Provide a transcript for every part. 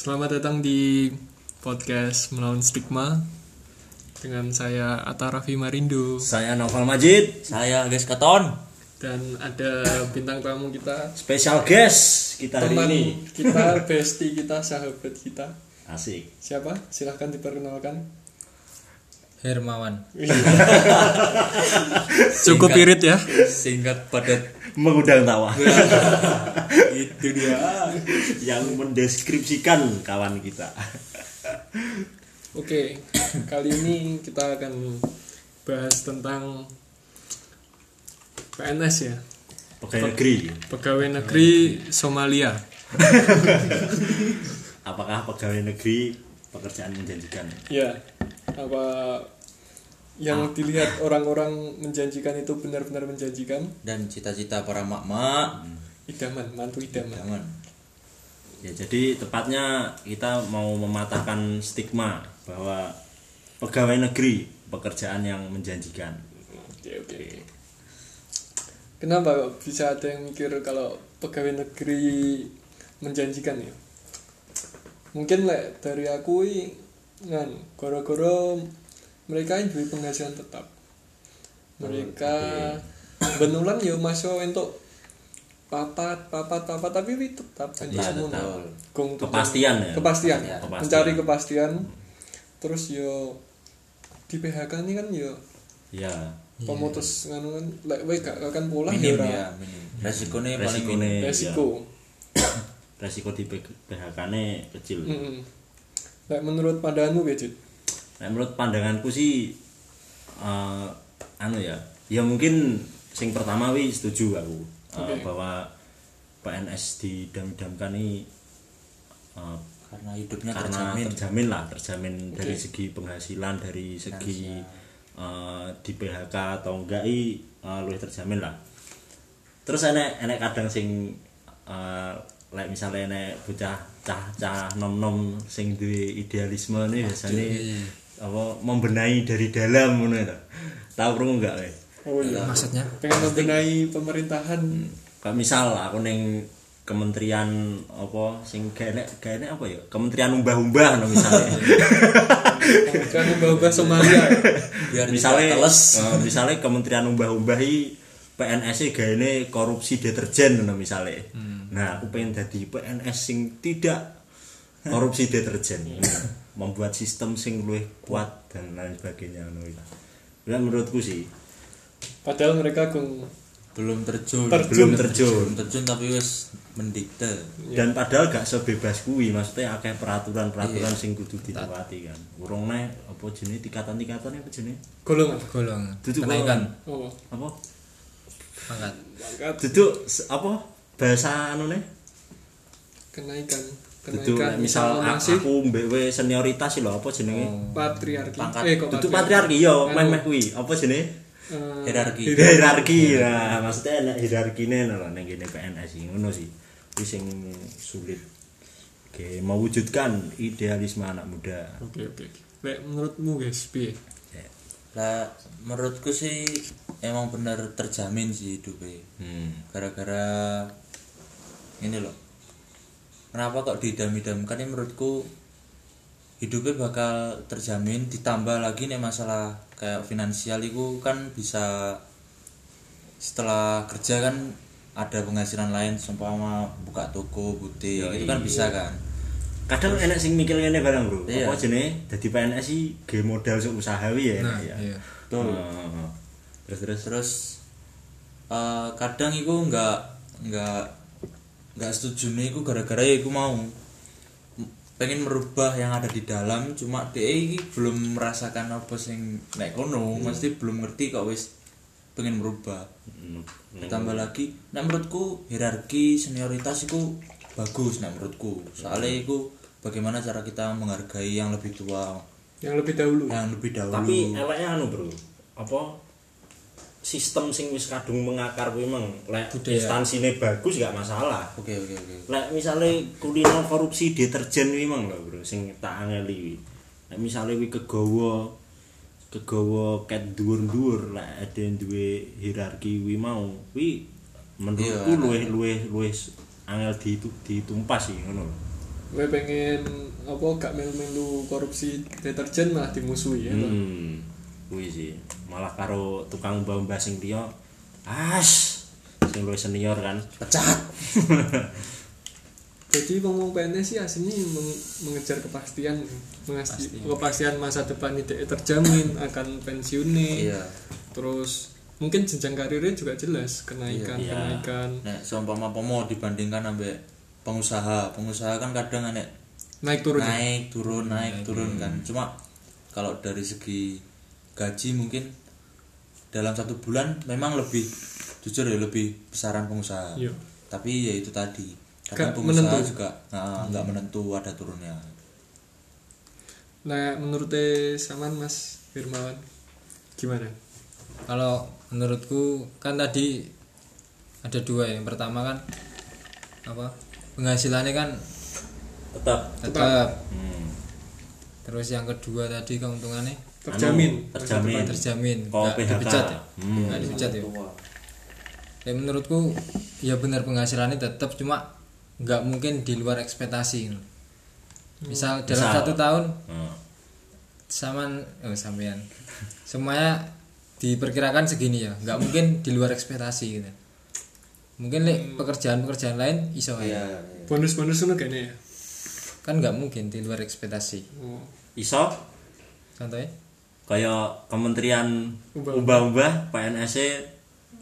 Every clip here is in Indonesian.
Selamat datang di podcast Melawan Stigma dengan saya Atta Raffi Marindo Saya Novel Majid, Saya Ges Keton. dan ada bintang tamu kita special guest kita hari teman ini. kita, bestie kita, sahabat kita. Asik. Siapa? Silahkan diperkenalkan. Hermawan. Cukup irit ya. Singkat padat. Mengundang tawa Itu dia. yang mendeskripsikan kawan kita. Oke, kali ini kita akan bahas tentang PNS ya, Pegawai negeri. pegawai negeri Somalia. Apakah pegawai negeri pekerjaan menjanjikan? Ya, apa yang dilihat orang-orang menjanjikan itu benar-benar menjanjikan? Dan cita-cita para mak-mak. Idaman, mantu idaman. Jangan. Ya jadi tepatnya kita mau mematahkan stigma bahwa pegawai negeri pekerjaan yang menjanjikan. Oke, oke. Kenapa kok bisa ada yang mikir kalau pegawai negeri menjanjikan ya? Mungkin lek dari aku i, ngan goro-goro mereka ini duit penghasilan tetap. Mereka benulan ya masuk untuk papat papat papat tapi wi tetap kan Iya, tetap. Gong tuh- Kepastian ya? kepastian Kepastian. mencari kepastian terus yo di PHK ini kan yo Ya. pemutus nganu kan lek wae gak akan pulang Minim ya ya, minim. Resikonya paling minim. resiko. ya, resiko di PHK-ne kecil. Mm-mm. Lek menurut pandanganmu Dit? Nah, menurut pandanganku sih eh, anu ya, ya mungkin sing pertama wi setuju aku eh, Oke. bahwa PNS didam-damkan ini eh, Karena hidupnya karena terjamin. terjamin lah, terjamin dari Oke. segi penghasilan, dari segi eh, di PHK atau enggak i eh, luwih terjamin lah. Terus enek enek kadang sing eh like misalnya enek bocah cah cah nom nom sing duwe idealisme nih biasanya apa membenahi dari dalam ngono itu. Tahu perlu enggak we? Oh iya. Maksudnya? Pengen membenahi pemerintahan. Kayak misal aku neng kementerian apa sing gak enek apa ya? Kementerian umbah-umbah no misalnya. Kan ubah-ubah Somalia. Biar misalnya teles. eh, misalnya kementerian umbah-umbah i PNS e ini korupsi deterjen no misalnya nah aku pengen jadi PNS sing tidak korupsi deterjen membuat sistem sing luwih kuat dan lain sebagainya no ya menurutku sih Padahal mereka gong belum terjun. Terjun. belum terjun. Belum terjun tapi wis mendikte. dan padahal gak sebebas kuwi maksudnya akeh peraturan-peraturan sing kudu ditepati kan. Urung nih apa jenis tingkatan-tingkatan apa jenis golongan. golong Duduk kenaikan. Oh, apa? Pangkat pangkat duduk apa? Bahasa anu nih kenaikan. Dudu Kenaikan misal aku mbek we senioritas sih lho apa jenenge? patriarki. Pangkat. Eh, kok Dudu patriarki yo, Anu, meh-meh kuwi. Apa jenenge? eh, Hierarki. Hierarki. Nah, maksudnya enak hierarkine lho ning kene PNS sih ngono sih. Kuwi sing sulit. Oke, mewujudkan idealisme anak muda. Oke, oke. oke. Lek menurutmu guys, piye? Lah menurutku sih emang benar terjamin sih hidupnya. Hmm. gara-gara ini loh kenapa kok didam-idamkan ini menurutku hidupnya bakal terjamin ditambah lagi nih masalah kayak finansial itu kan bisa setelah kerja kan ada penghasilan lain seumpama buka toko butik itu kan bisa kan Kadang enak sing mikir ngene barang, Bro. Iya. Apa jenenge? Dadi PNS sih ge modal sok usaha ya. Nah, ya. iya. Betul. Terus terus terus eh, kadang itu nggak nggak nggak setuju nih itu gara-gara ya aku mau pengen merubah yang ada di dalam cuma dia ini belum merasakan apa sing naik kono mesti belum ngerti kok wis pengen merubah. Hmm, ditambah lagi nah menurutku hierarki senioritas itu bagus nah menurutku. Soalnya itu bagaimana cara kita menghargai yang lebih tua Yang lebih dahulu. yang lebih dahulu. Tapi eleknya anu, Bro. Apa sistem sing wis kadung mengakar kuwi emang lek instansine bagus gak masalah. oke oke oke Lek misale kulino korupsi deterjen kuwi emang lho, Bro, sing tak angeli kuwi. Lek misale kuwi kegawa kegawa ket dhuwur-dhuwur lek ada yang duwe hierarki kuwi mau kuwi menurutku luwih luwih luwih angel ditu, ditumpas sih ngono lho. gue pengen apa gak melu-melu korupsi deterjen malah dimusuhi ya toh. hmm kuwi sih. Malah karo tukang mbah-mbah sing liya as sing luwih senior kan. Pecat. Jadi ngomong PNS sih aslinya meng- mengejar kepastian mengasti- kepastian. masa depan tidak terjamin akan pensiunnya iya. Terus mungkin jenjang karirnya juga jelas kenaikan Iya. kenaikan. Nek seumpama pomo dibandingkan sampai pengusaha pengusaha kan kadang nek naik turun naik turun naik turun. kan. Cuma kalau dari segi gaji mungkin dalam satu bulan memang lebih jujur ya lebih besaran pengusaha Iya. tapi ya itu tadi Gak pengusaha menentu. juga nah, nggak menentu ada turunnya nah menurut saman mas Firmawan gimana kalau menurutku kan tadi ada dua ya. yang pertama kan apa penghasilannya kan tetap tetap hmm. terus yang kedua tadi keuntungannya terjamin. Anu, terjamin. Terjamin. Kau nggak dipecat ya? Hmm. nggak dipecat ya? Ya menurutku ya benar penghasilannya tetap cuma nggak mungkin di luar ekspektasi. Misal dalam Misal. satu tahun Hmm. saman oh sampean. Semuanya diperkirakan segini ya nggak mungkin di luar ekspektasi gitu. Mungkin lek pekerjaan-pekerjaan lain iso ya bonus-bonus itu kayaknya ya? Kan nggak mungkin di luar ekspektasi. Oh. iso? Contohnya kaya kementerian Ubah- ubah-ubah PNS -e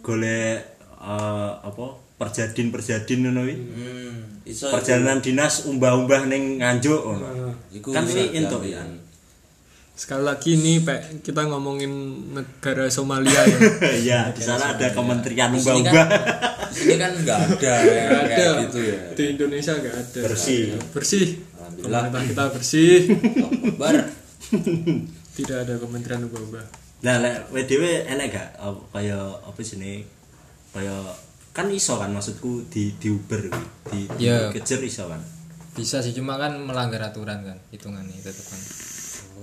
golek eh, apa perjadin perjadin ngono kuwi. Hmm, iso perjalanan dinas umbah-umbah ning nganjuk ngono. Nah, iku kan ini entuk ya sekali lagi nih Pak, kita ngomongin negara Somalia ya. Ya di sana ada kementerian kan, di sini kan nggak ada kayak ada. gitu ya. Di Indonesia nggak ada. Bersih. bersih. Alhamdulillah. pemerintah kita bersih. Bar tidak ada kementerian ubah-ubah Nah, lek WDW enek gak apa- kaya apa sini kaya kan iso kan maksudku di di Uber di, di Iya. kejar iso kan. bisa sih cuma kan melanggar aturan kan hitungannya tetap kan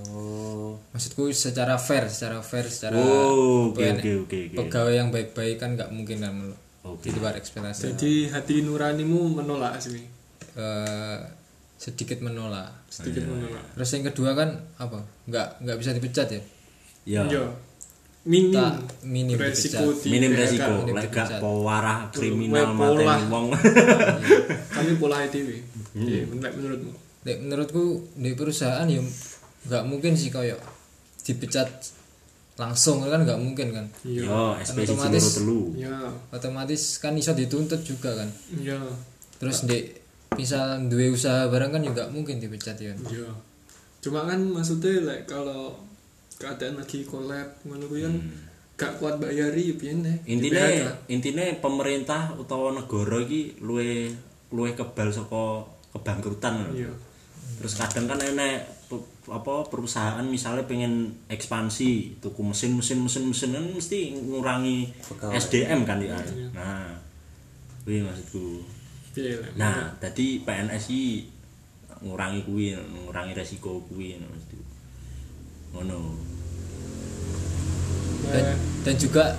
oh maksudku secara fair secara fair secara Oh, oke PN oke oke oke. pegawai yang baik-baik kan nggak mungkin kan melu- Oke. di luar ekspektasi jadi hati nuranimu menolak sih Eh, sedikit menolak sedikit menolak. Terus yang kedua kan apa? Nggak nggak bisa dipecat ya? Ya. Iya. minim. Tak minim resiko dipecat. di Minim resiko, lek gak pewarah kriminal mateni wong. kami pola ITW Iya, menurut menurutmu? Dek, menurutku di perusahaan ya nggak mungkin sih kayak dipecat langsung kan nggak mungkin kan? Iya. Otomatis. iya. otomatis kan iso dituntut juga kan? Iya. Terus di misal dua usaha barang kan juga mungkin dipecat ya iya cuma kan maksudnya like kalau keadaan lagi collab ngono kuwi kan gak kuat bayari ya piye nih Intine intine pemerintah utawa negara iki luwe luwe kebal saka kebangkrutan. lho. iya Terus kadang kan enek pe- apa perusahaan misalnya pengen ekspansi tuku mesin mesin mesin mesin kan mesti ngurangi Pegawai. SDM kan ya. Nah, kuwi maksudku. Nah, tadi PNS iki ngurangi kuwi, ngurangi resiko kuwi maksudku. Ngono. dan, dan juga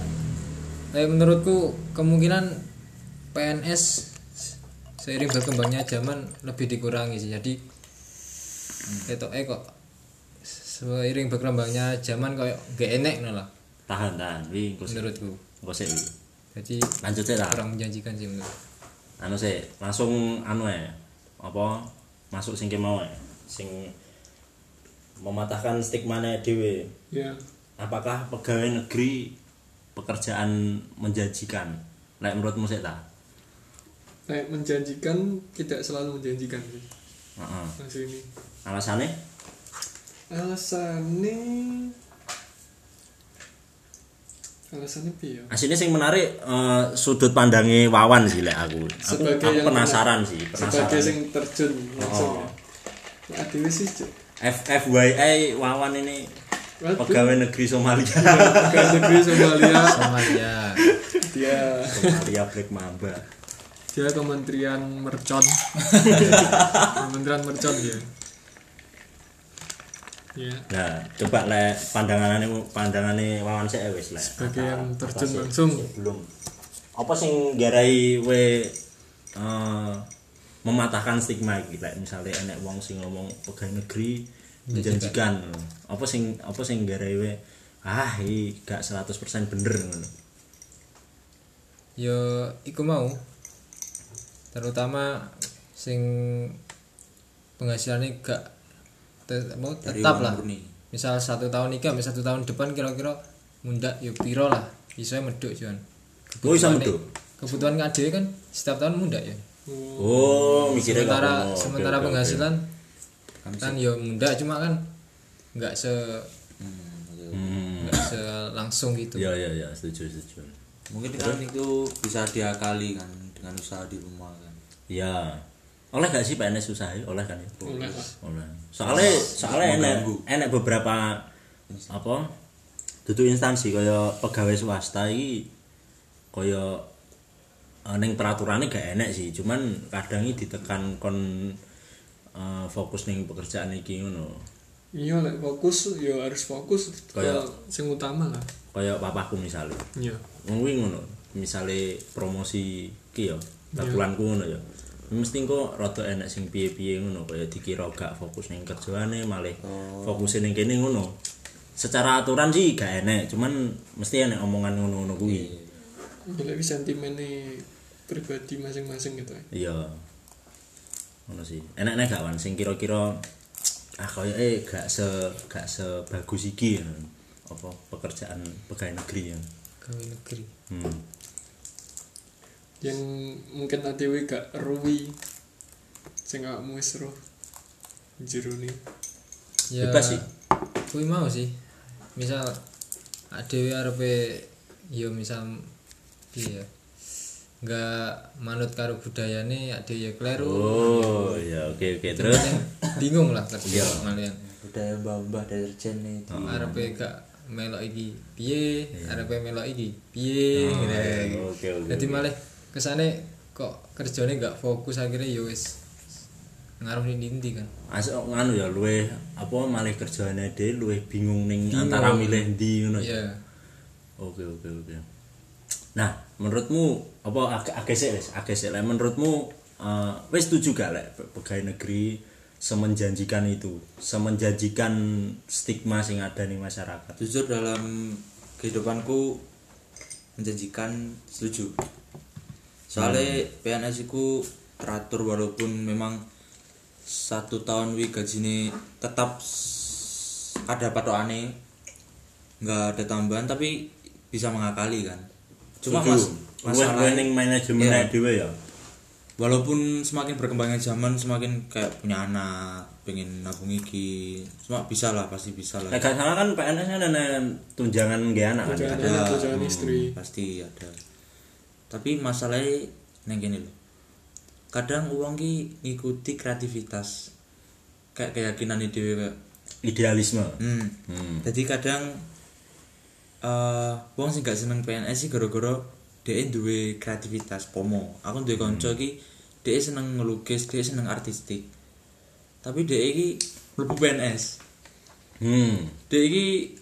eh, menurutku kemungkinan PNS seiring berkembangnya zaman lebih dikurangi sih. Jadi itu eh kok seiring berkembangnya zaman kok gak enek lah. Tahan tahan, menurutku. Wi. jadi Lanjut sik lah. kurang menjanjikan sih menurut anu sih langsung anu ya apa masuk sing mau ya sing mematahkan stigma dhewe. Ya apakah pegawai negeri pekerjaan menjanjikan? Lek menurutmu sih ta? Kayak menjanjikan tidak selalu menjanjikan sih. Heeh. masih ini. Alasannya? Alasannya alasannya piye ya? Aslinya sing menarik eh, sudut pandangnya Wawan sih lek aku. Aku, Sebagai aku yang penasaran sih sebagai penasaran. yang terjun langsung Oh. ya. Nah, sih. F FYI Wawan ini Waduh. pegawai negeri Somalia. Pegawai negeri Somalia. Sama ya dia Somalia Black Mamba. Dia kementerian mercon. Kementerian mercon dia ya Nah, coba lek pandanganane pandanganane Wawan sik wis lek. Sebagai yang terjun apa sih? langsung. Sik belum. Apa sing garai we eh mematahkan stigma iki like misalnya enek wong sing ngomong pegawai negeri menjanjikan apa sing apa sing garewe ah iki gak 100% bener ngono ya iku mau terutama sing penghasilannya gak Dari tetap lah murni. misal satu tahun ini misal satu tahun depan kira-kira mundak ya piro lah bisa meduk cuman Oh, bisa meduk? kebutuhan KD kan setiap tahun mundak ya oh mikirnya sementara. Oke, sementara oke. penghasilan kan ya mundak cuma kan nggak se hmm. nggak se langsung gitu ya ya ya setuju setuju mungkin kan itu bisa diakali kan dengan usaha di rumah kan ya oleh gak sih PNS usaha oleh kan ya? Oleh soalnya soalnya enek Mengganggu. enek beberapa apa dudu instansi kaya pegawai swasta iki kaya eh, ning peraturannya gak enek sih. Cuman kadang iki ditekan kon eh, fokus ning pekerjaan iki ngono. Iya lek fokus ya harus fokus ke Kayak- sing utama lah. kaya papaku misalnya iya. Ngono misale promosi ki ya batulanku ngono ya mesti kok rada enek sing piye-piye ngono kaya dikira gak fokus ning kerjaane malah fokus ning kene ngono. Secara aturan sih gak enek cuman mesti enek omongan ngono-ngono kuwi. Ya lek sentimennya pribadi masing-masing gitu ya. Iya. Ngono sih. Enek-enek gak wan? Sing kira-kira ah kaya eh gak se gak sebagus iki ya. apa pekerjaan pegawai negeri ya. Gawe negeri. Hmm. Yang mungkin ADW gak ruwi. Sing awakmu wis roh jero nih ya Bebas sih. kuwi mau sih. Misal adewe arepe ya misal piye ya? Nggak manut karo budayane ade ya kleru. Oh ya oke oke. Terus? Yang bingung lah kerja malian. Budaya mbah-mbah deterjen nih. Oh. arepe gak melok iki piye? Arepe melok iki piye? Oh, gitu. oke, oke, Dadi malah kesane kok kerjane gak fokus akhirnya ya wis ngaruh ning ndi kan Asik kok nganu ya luwe apa malah kerjaane dhewe luwe bingung ning Bingung. antara milih ndi ngono ya. iya Oke oke oke. Nah, menurutmu apa agak agak sih wis, agak sih menurutmu eh, wis setuju gak lek pe- pegawai negeri semenjanjikan itu, semenjanjikan stigma sing ada di masyarakat. jujur dalam kehidupanku menjanjikan setuju soalnya PNS itu teratur walaupun memang satu tahun wi gajine tetap ada patokane nggak ada tambahan tapi bisa mengakali kan cuma mas Luwe luwe ning manajemen dhewe ya. walaupun semakin berkembangnya zaman semakin kayak punya anak pengen nabung iki cuma bisa lah pasti bisa lah gak salah kan PNS kan ada tunjangan nggih anak kan. Tunjangan. ya? Anak, tunjangan istri. pasti ada tapi masalahnya neng gini loh kadang uang ki ngikuti kreativitas kayak keyakinan ide kayak Idealisme. hmm. Hmm. jadi kadang eh wong sing gak seneng PNS sih gara-gara dia duwe kreativitas pomo aku duwe konco ki dia seneng ngelukis dia seneng artistik tapi dia iki mlebu PNS Hmm. dia iki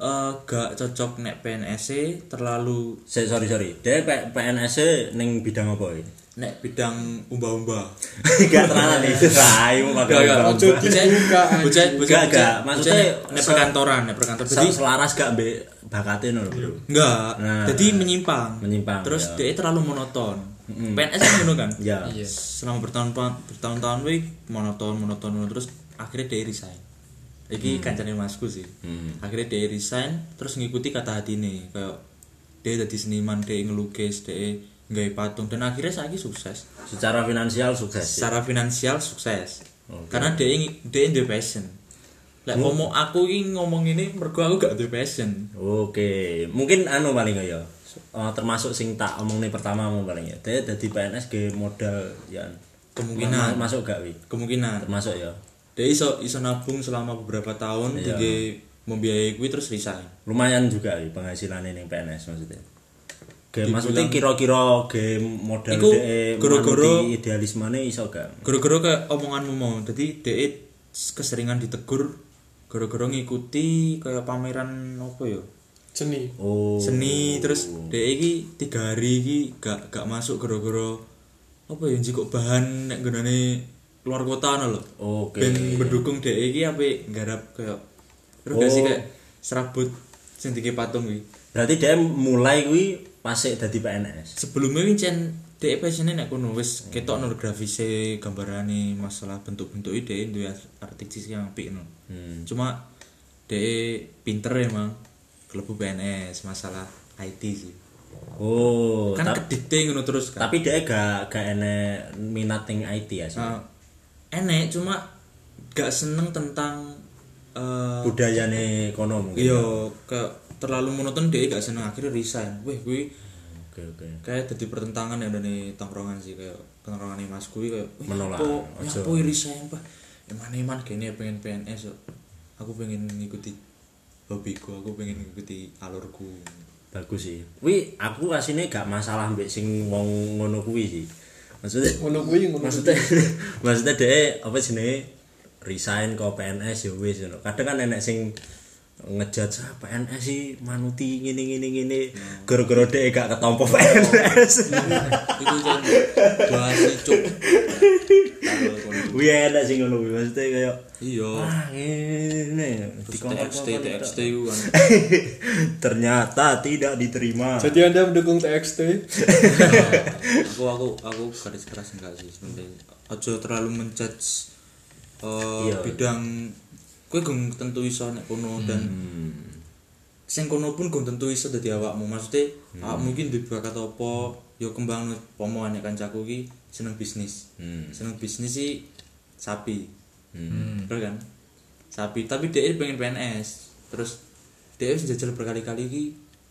eh gak cocok nek PNS -e terlalu Se- sorry sorry. Dia PNS -e ning bidang apa iki? nek bidang umba-umba Gak tenanan nih. Gak, gak. Ojo dibuka bocah anjing. bocah Gak, gak. Maksudnya nek perkantoran nek perkantoran Jadi selaras gak mbek bakate ngono, Bro. enggak Nah. jadi menyimpang Menyimpang, terus dia terlalu monoton PNS kan ngono kan Ya. iya selama bertahun bertahun-tahun wih monoton monoton monoton. terus akhirnya dia resign iki kancane masku sih Hmm. akhirnya dia resign terus ngikuti kata hati nih kayak dia jadi seniman dia ngelukis dia nggak patung dan akhirnya saya sukses Secara finansial sukses. ya? secara finansial sukses Oke. karena dia dia duwe passion Lek ngomong aku ini ngomong ini mergo aku gak duwe passion Oke, mungkin anu paling ya. eh, termasuk sing tak omong nih pertama mau paling ya. Dia dadi PNS ge modal ya. Kemungkinan. Ma- masuk gak wi? kemungkinan Termasuk ya. Dia iso iso nabung selama beberapa tahun Iya. dia membiayai gue terus resign Lumayan juga wi penghasilan ini PNS maksudnya. Ge Dibilang- maksudnya kira-kira modal Iku dhek gara-gara- manuti idealismene iso gak? gara-gara kayak omonganmu mau jadi dia keseringan ditegur gara-gara ngikuti kayak pameran apa ya seni Oh. seni terus dia iki tiga hari iki gak gak masuk gara-gara apa ya njikuk bahan nek nggonane keluar kota ngono lho. Oke. Ben mendukung dhek iki ape nggarap kayak terus gak sih Oh. kayak serabut sing dike patung iki. Berarti dia mulai kuwi pas dadi PNS. Sebelumnya ini cen dhek passionnya nek kono wis ketok nur grafise gambarane masalah bentuk-bentuk ide duwe artistik yang apik no. Hmm. Cuma dhek pinter emang kelebu PNS masalah IT sih. Oh, kan kedite ngono terus kan. tapi dia gak gak enek minat ning IT ya sih. Nah, enek cuma gak seneng tentang eh Budayane kono mungkin. iya kayak terlalu monoton dia gak seneng akhirnya resign. Weh gue Oke oke. kayak jadi pertentangan ya dari tongkrongan sih kayak tongkrongan mas gue kayak "Wih, Menolak. Ojo. apa resign pak eman eman kayaknya pengen PNS aku pengen ngikuti hobiku aku pengen ngikuti alurku Bagus sih. Wi aku asine gak masalah mbek sing wong ngono kuwi sih. Maksudnya ngono kuwi ngono maksudnya maksudnya dia apa jenenge resign ke PNS ya wis. Kadang kan enek sing ngejudge ah, PNS sih manuti ngene ngene ngene gara-gara dia gak ketompo PNS. itu kan bahas cuk kono. Wih enak sih ngono maksudnya kayak iya dikongkon- TXT TXT itu kan ternyata tidak diterima. jadi anda mendukung TXT aku aku aku garis keras enggak sih sebenarnya aja terlalu menjudge eh, Iya. bidang kue gong tentu iso nek kono dan sing kono pun gong tentu iso dadi awakmu. Maksudnya awakmu iki duwe bakat apa? Yo kembang pomo nek kancaku iki seneng bisnis. Hmm. seneng bisnis sih sapi. Hmm. bener kan? Sapi. Tapi dia pengen PNS terus dia wis jajal berkali-kali iki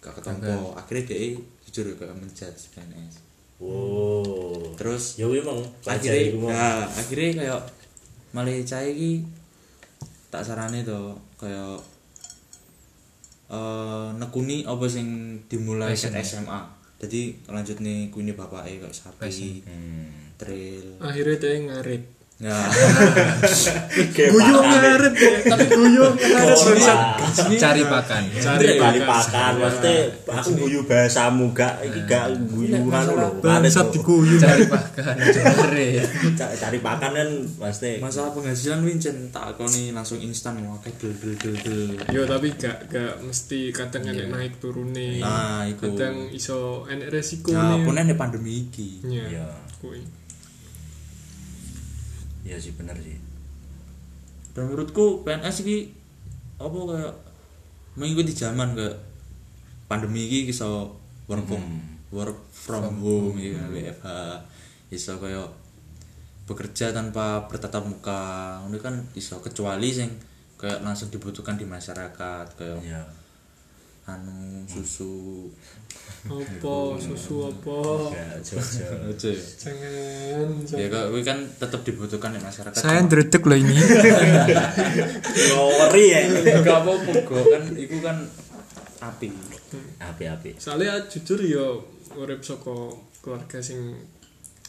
gak ketompo. Akhirnya dia jujur gak menjudge PNS Oh. terus Ya kuwi emang pelajar akhirnya nah, akhirnya kayak malah cah iki tak sarane to kayak eh nekuni apa sing dimulai Passion. SMA jadi lanjut nih kuini bapake kayak sapi. Hmm. trail akhirnya dia ngarit ya. Guyu ngarit ya tapi guyu bisa cari pakan. Cari Cari pakan. pakan, maksudnya aku guyu bahasamu gak, iki gak guyu anu lho. bangsat diguyu cari pakan. Cari. Pakan kan maksudnya masalah penghasilan wincen tak akoni langsung instan mau kayak del del del del yo tapi gak gak mesti kadang enek naik turune. Nah iku. Kadang iso enek resiko nah nih pun ada pandemi iki. Ya Iya. kuwi Iya sih bener sih. dan menurutku PNS iki apa kayak mengikuti zaman kayak pandemi iki iso work from work from home ya WFH iso kayak bekerja tanpa bertatap muka ini kan iso kecuali sing kayak langsung dibutuhkan di masyarakat kayak Iya. anu susu apa susu apa? Ya, aja ya? Jangan ya kuwi kan tetap dibutuhkan di masyarakat saya ndredeg loh ini. Ngori ya. gak apa-apa kok kan itu kan api. Api-api. soalnya jujur yo urip saka keluarga sing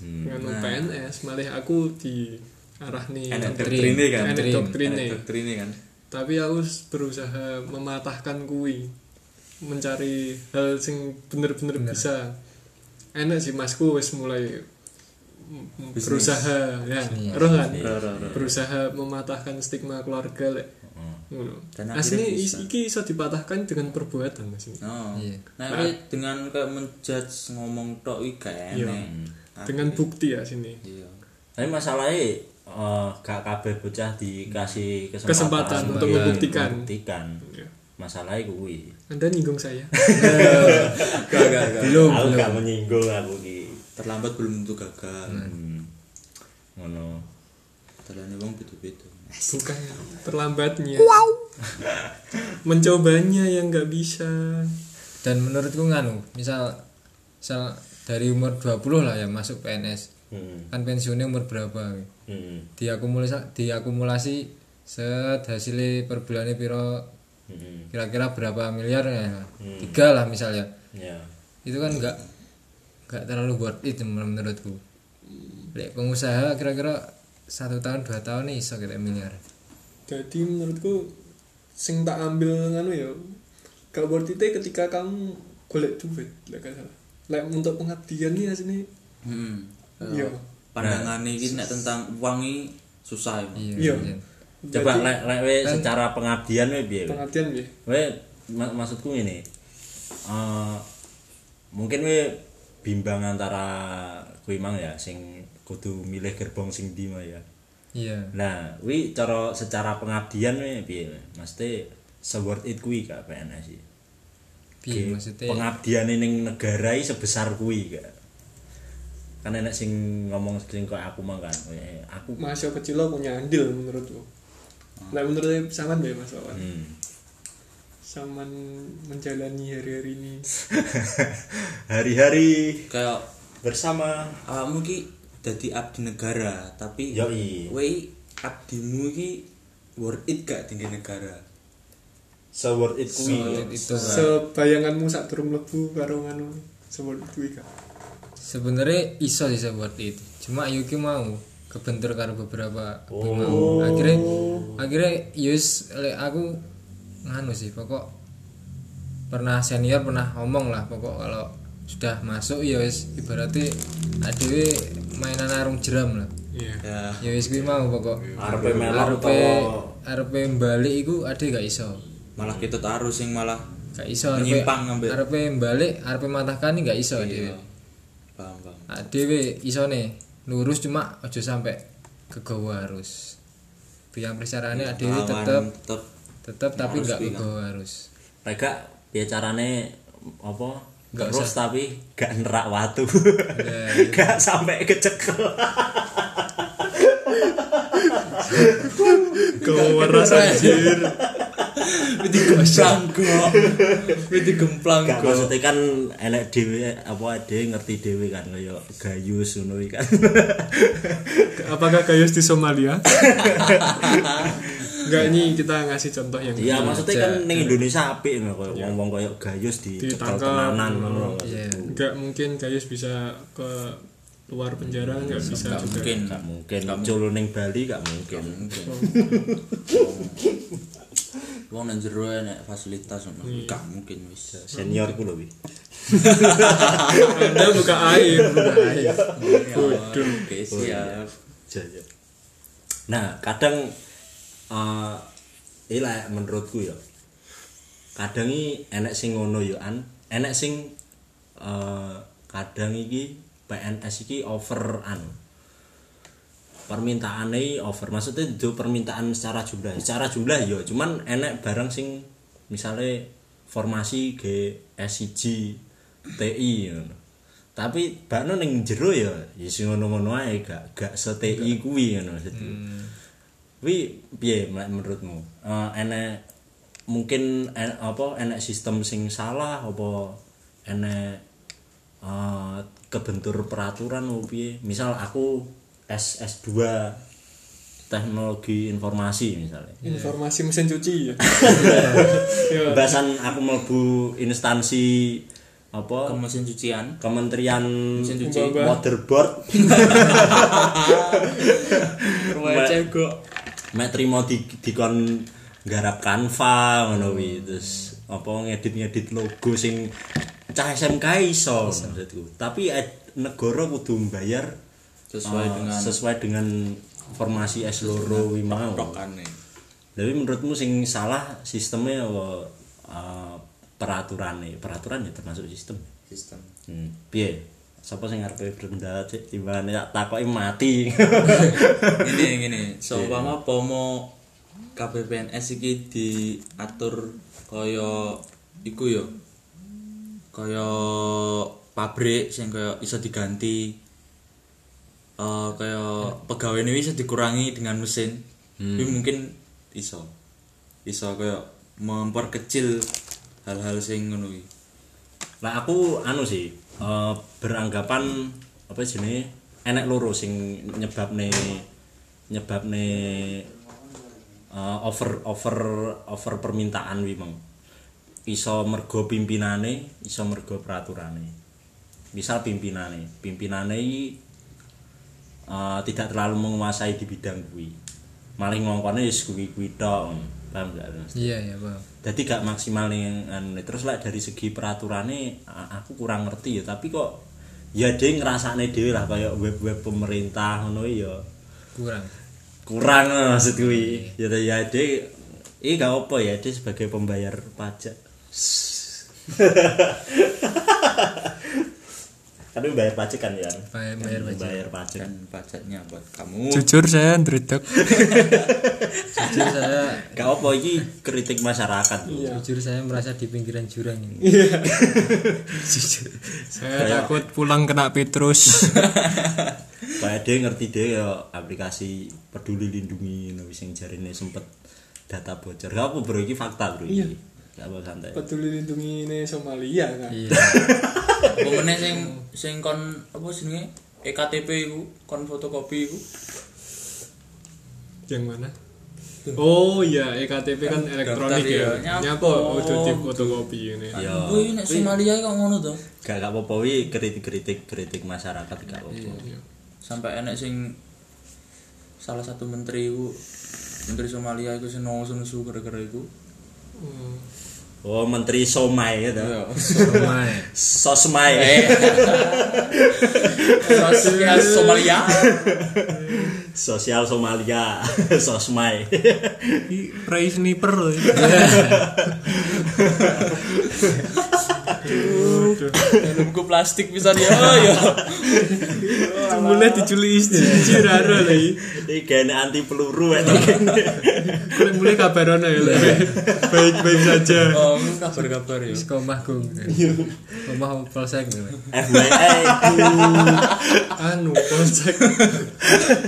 Hmm. nganu PNS malah aku di arah nih doktrine kan? Doktrine. kan? Tapi aku berusaha mematahkan kui mencari hal sing bener-bener bisa enak sih masku wis mulai m- berusaha ya roh kan berusaha mematahkan stigma keluarga lek ngono Dan asli akhirnya is- iki bisa dipatahkan dengan perbuatan mas ini Oh. Iya. Nah, tapi dengan kayak menjudge ngomong tok iki gak Iya. enak. dengan bukti ya sini Iya. Tapi masalahnya eh, gak kabeh bocah dikasih kesempatan, Kesempatan untuk membuktikan. membuktikan. Ya. Masalahnya kuwi. Anda nyinggung saya Gak gak gak. belum aku belum gak menyinggung aku ki. Terlambat belum tentu gagal. Hmm. Ngono. Dalane wong beda-beda. bukan terlambatnya mencobanya yang nggak bisa dan menurutku nganu misal misal dari umur 20 lah ya masuk PNS Hmm. kan pensiunnya umur berapa Hmm. diakumulasi diakumulasi set hasilnya per bulannya piro Hmm. kira-kira berapa miliar ya tiga lah misalnya Ya. itu kan nggak nggak terlalu worth it menurutku Lek pengusaha kira-kira satu tahun dua tahun nih iso kita miliar jadi menurutku sing tak ambil nganu ya gak worth it ketika kamu golek duit lek salah lek untuk pengabdian nih asini Hmm. Iya. pandangan iki nek tentang uang iki susah emang. Iya. Coba lek lek we secara pengabdian we piye we? pengertian ya we mak- maksudku ini eh mungkin we bimbang antara kuwi mang ya sing kudu milih gerbong sing mah ya iya Nah, wi cara secara pengabdian we piye? Mesti se-worth it kuwi gak PNS iki. piye maksudnya pengabdian ning negara iki sebesar kuwi gak. Kan enek sing ngomong sing kok aku mah kan. Aku mahasiswa kecil lo punya andil menurutku nah menurut saman ya mas Wawan. Hmm. saman menjalani hari-hari ini. Hari-hari kayak bersama. awakmu ki dadi abdi negara tapi Yoi. wei abdimu ki worth it gak tinggi negara? Se-worth it kuwi. Worth it itu kan sebayanganmu sak durung mlebu karo nganu sebut kuwi kan sebenarnya iso sih saya buat itu cuma Yuki mau kebentur karo beberapa Oh. bimau. akhirnya akhirnya Yus lek aku nganu sih pokok pernah senior pernah ngomong lah pokok kalau sudah masuk ya wis ibaratnya adewe mainan arung jeram lah. Iya. Ya. Wis kuwi mau pokok. Arepe melok arepe arepe balik iku ade gak iso. Malah kita taruh sing malah gak iso Menyimpang ngambil. arepe balik arepe matahkan gak iso adewe. Paham paham. Adewe isone lurus cuma aja sampai kegawa harus. Biar persyaratannya ada tetap tetep. tetep, tetap tapi nggak kegawa harus. Mereka biar carane apa nggak terus usah. tapi nggak nerak waktu nggak ya, sampai kecekel. Kegawa harus anjir. Widi gemplang kok. Widi gemplang Gak kok. maksudnya kan enek dhewe apa dhewe ngerti dhewe kan kaya gayus ngono iki kan. apakah gayus di Somalia? Enggak ini kita ngasih contoh yang Iya maksudnya kan ning Indonesia apik ngono kaya wong-wong kaya gayus di tenanan ngono. Iya. Enggak mungkin gayus bisa ke luar penjara enggak bisa Gak juga. mungkin Gak mungkin. Muncul ning Bali gak mungkin. Wong nang jero enek fasilitas ngono. Gak mungkin wis. Seniorku lho wi. anda buka air buka air Bodoh. Oke, siap. Jaya. Nah, kadang eh ila menurutku ya. Kadang iki enek sing ngono ya an, enek sing eh kadang iki PNS iki over anu. Permintaane over. Maksudnya itu permintaan secara jumlah. Secara jumlah ya, cuman enek barang sing misale formasi G SIG TI ngono. Tapi bakno ning jero ya ya sing ngono-ngono ae gak gak se-TI kuwi ngono maksudku. Kuwi piye Mek, menurutmu? Eh enek mungkin en- apa enek sistem sing salah apa enek eh kebentur peraturan piye? Misal aku S S2 teknologi informasi misalnya. informasi mesin cuci ya Bahasan aku mlebu instansi apa Ke mesin cucian. Kementerian Mesin cuci. Motherboard Ruwe cegok. mek trimo di dikon garap Canva ngono kuwi terus apa ngedit-ngedit logo sing cah SMK iso maksudku. Tapi eh, negara kudu mbayar Sesuai eh, dengan sesuai dengan formasi S loro kuwi mau. Tapi menurutmu sing salah sistemnya apa eh, peraturannya? Peraturan ya termasuk sistem. Sistem. Hmm. Piye? Sapa sing arepe rendah cek timbangane tak takoki mati. Gini gini, seumpama pomo KPPNS iki diatur kaya iku yo. Kaya pabrik sing kaya iso diganti eh kaya pegawai ini bisa dikurangi dengan mesin. Tapi mungkin iso. Iso kaya memperkecil hal-hal sing ngono. Lah aku anu sih eh, beranggapan apa jenenge enek loro sing nyebabne nyebabne eh, over over over permintaan wi mang. Iso mergo pimpinane, iso mergo peraturane. Misal pimpinane, pimpinane eh, tidak terlalu menguasai di bidang kuwi. Maling ngongkone wis kuwi-kuwi tok. Paham gak? Mas? iya iya bang jadi gak maksimal nih anu, terus lah dari segi peraturannya a- aku kurang ngerti ya tapi kok ya dhewe ngrasakne dhewe lah kaya web-web pemerintah ngono ya kurang kurang lah maksud kuwi ya ya dhewe iki gak apa ya dhewe sebagai pembayar pajak kan bayar pajak kan ya Bayar- bayar pajak. bayar pajak dan pajaknya buat kamu Jujur saya ndredeg. jujur saya gak apa iki kritik masyarakat Iya. jujur saya merasa di pinggiran jurang ini Saya takut pulang kena Petrus. kayak dia ngerti dia ya aplikasi peduli lindungi no sing jarine sempet data bocor gak apa bro iki fakta bro Iya. iki gak apa santai Peduli lindungi ini Somalia kan. iya apa meneh sing sing kon apa jenenge EKTP iku kon fotokopi iku Yang mana? Oh iya, EKTP kan elektronik ya, ya. nyapa. Udah di fotokopi ini. ya Wih, nek Somalia kok ngono to gak gak apa-apa wi kritik kritik kritik masyarakat gak apa Iya. sampai enek sing salah satu menteri iku menteri Somalia iku sing nesu gara-gara iku Hmm. Oh menteri somai gitu Iya. Somai. sosmai Sosial Somalia sosial Somalia sosmai Ray sniper loh. helmku plastik bisa dia oh ya Mulai diculik istri rara lagi. ini kayaknya anti peluru ya Mulai mulai kabaran ya. Baik baik saja. oh kabar-kabar ya Sekomah gung. Komah polsek gitu. FYI Anu polsek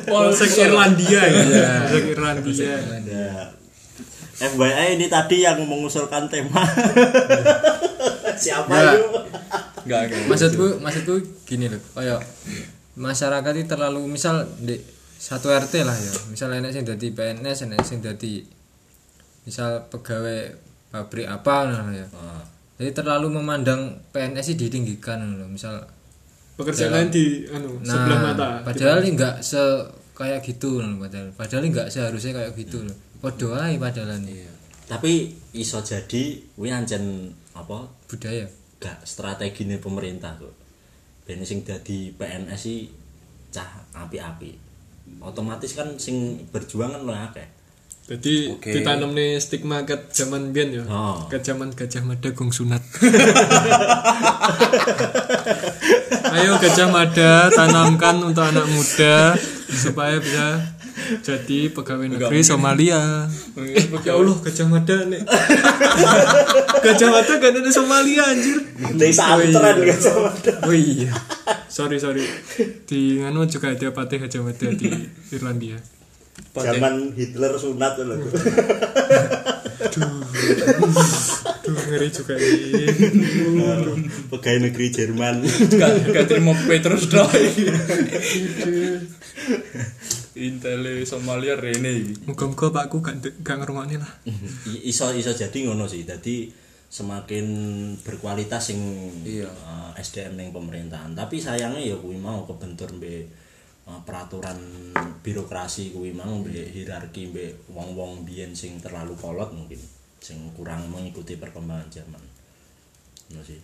polsek Irlandia ya. Polsek Irlandia. FYI ini tadi yang mengusulkan tema siapa Ya. yuk enggak enggak Maksudku maksudku gini loh. Kayak masyarakat itu terlalu misal di satu RT lah ya. Misal enek sing dadi PNS, enek sing dadi misal pegawai pabrik apa nah ya. Ah. Jadi terlalu memandang PNS sih ditinggikan loh. Misal Pekerjaan lain di anu sebelah mata. Padahal ini enggak se kayak gitu loh padahal. Padahal enggak seharusnya kayak gitu loh. Padha ae padahal ini. tapi iso jadi kuwi ancen apa Budaya. gak strategi pemerintah kok ben sing dadi PNS sih cah api-api otomatis kan sing berjuang kan akeh Jadi Oke. ditanam nih stigma ke zaman biyen ya. Oh. Ke zaman Gajah Mada gong sunat. Ayo Gajah Mada tanamkan untuk anak muda supaya bisa jadi pegawai negeri Somalia. Ya Allah Gajah Mada nih. Gajah Mada gak ada di Somalia anjir. desa antren kan sama Oh iya. Sorry sorry. Di nganu juga ada Patih Gajah Mada di Irlandia. zaman Hitler sunat lho Duh ngeri juga ini. pegawai negeri Jerman gak terima Petrus doi Intel Somalia Rene iki. Muga-muga pakku gak gak ngerungokne lah. I- iso iso jadi ngono sih. Jadi semakin berkualitas sing Iya. eh, SDM ning pemerintahan. Tapi sayangnya ya kuwi mau kebentur mbek eh, peraturan birokrasi kuwi mau mbek hierarki mbek wong-wong biyen sing terlalu kolot mungkin sing kurang mengikuti perkembangan zaman. Ngono sih.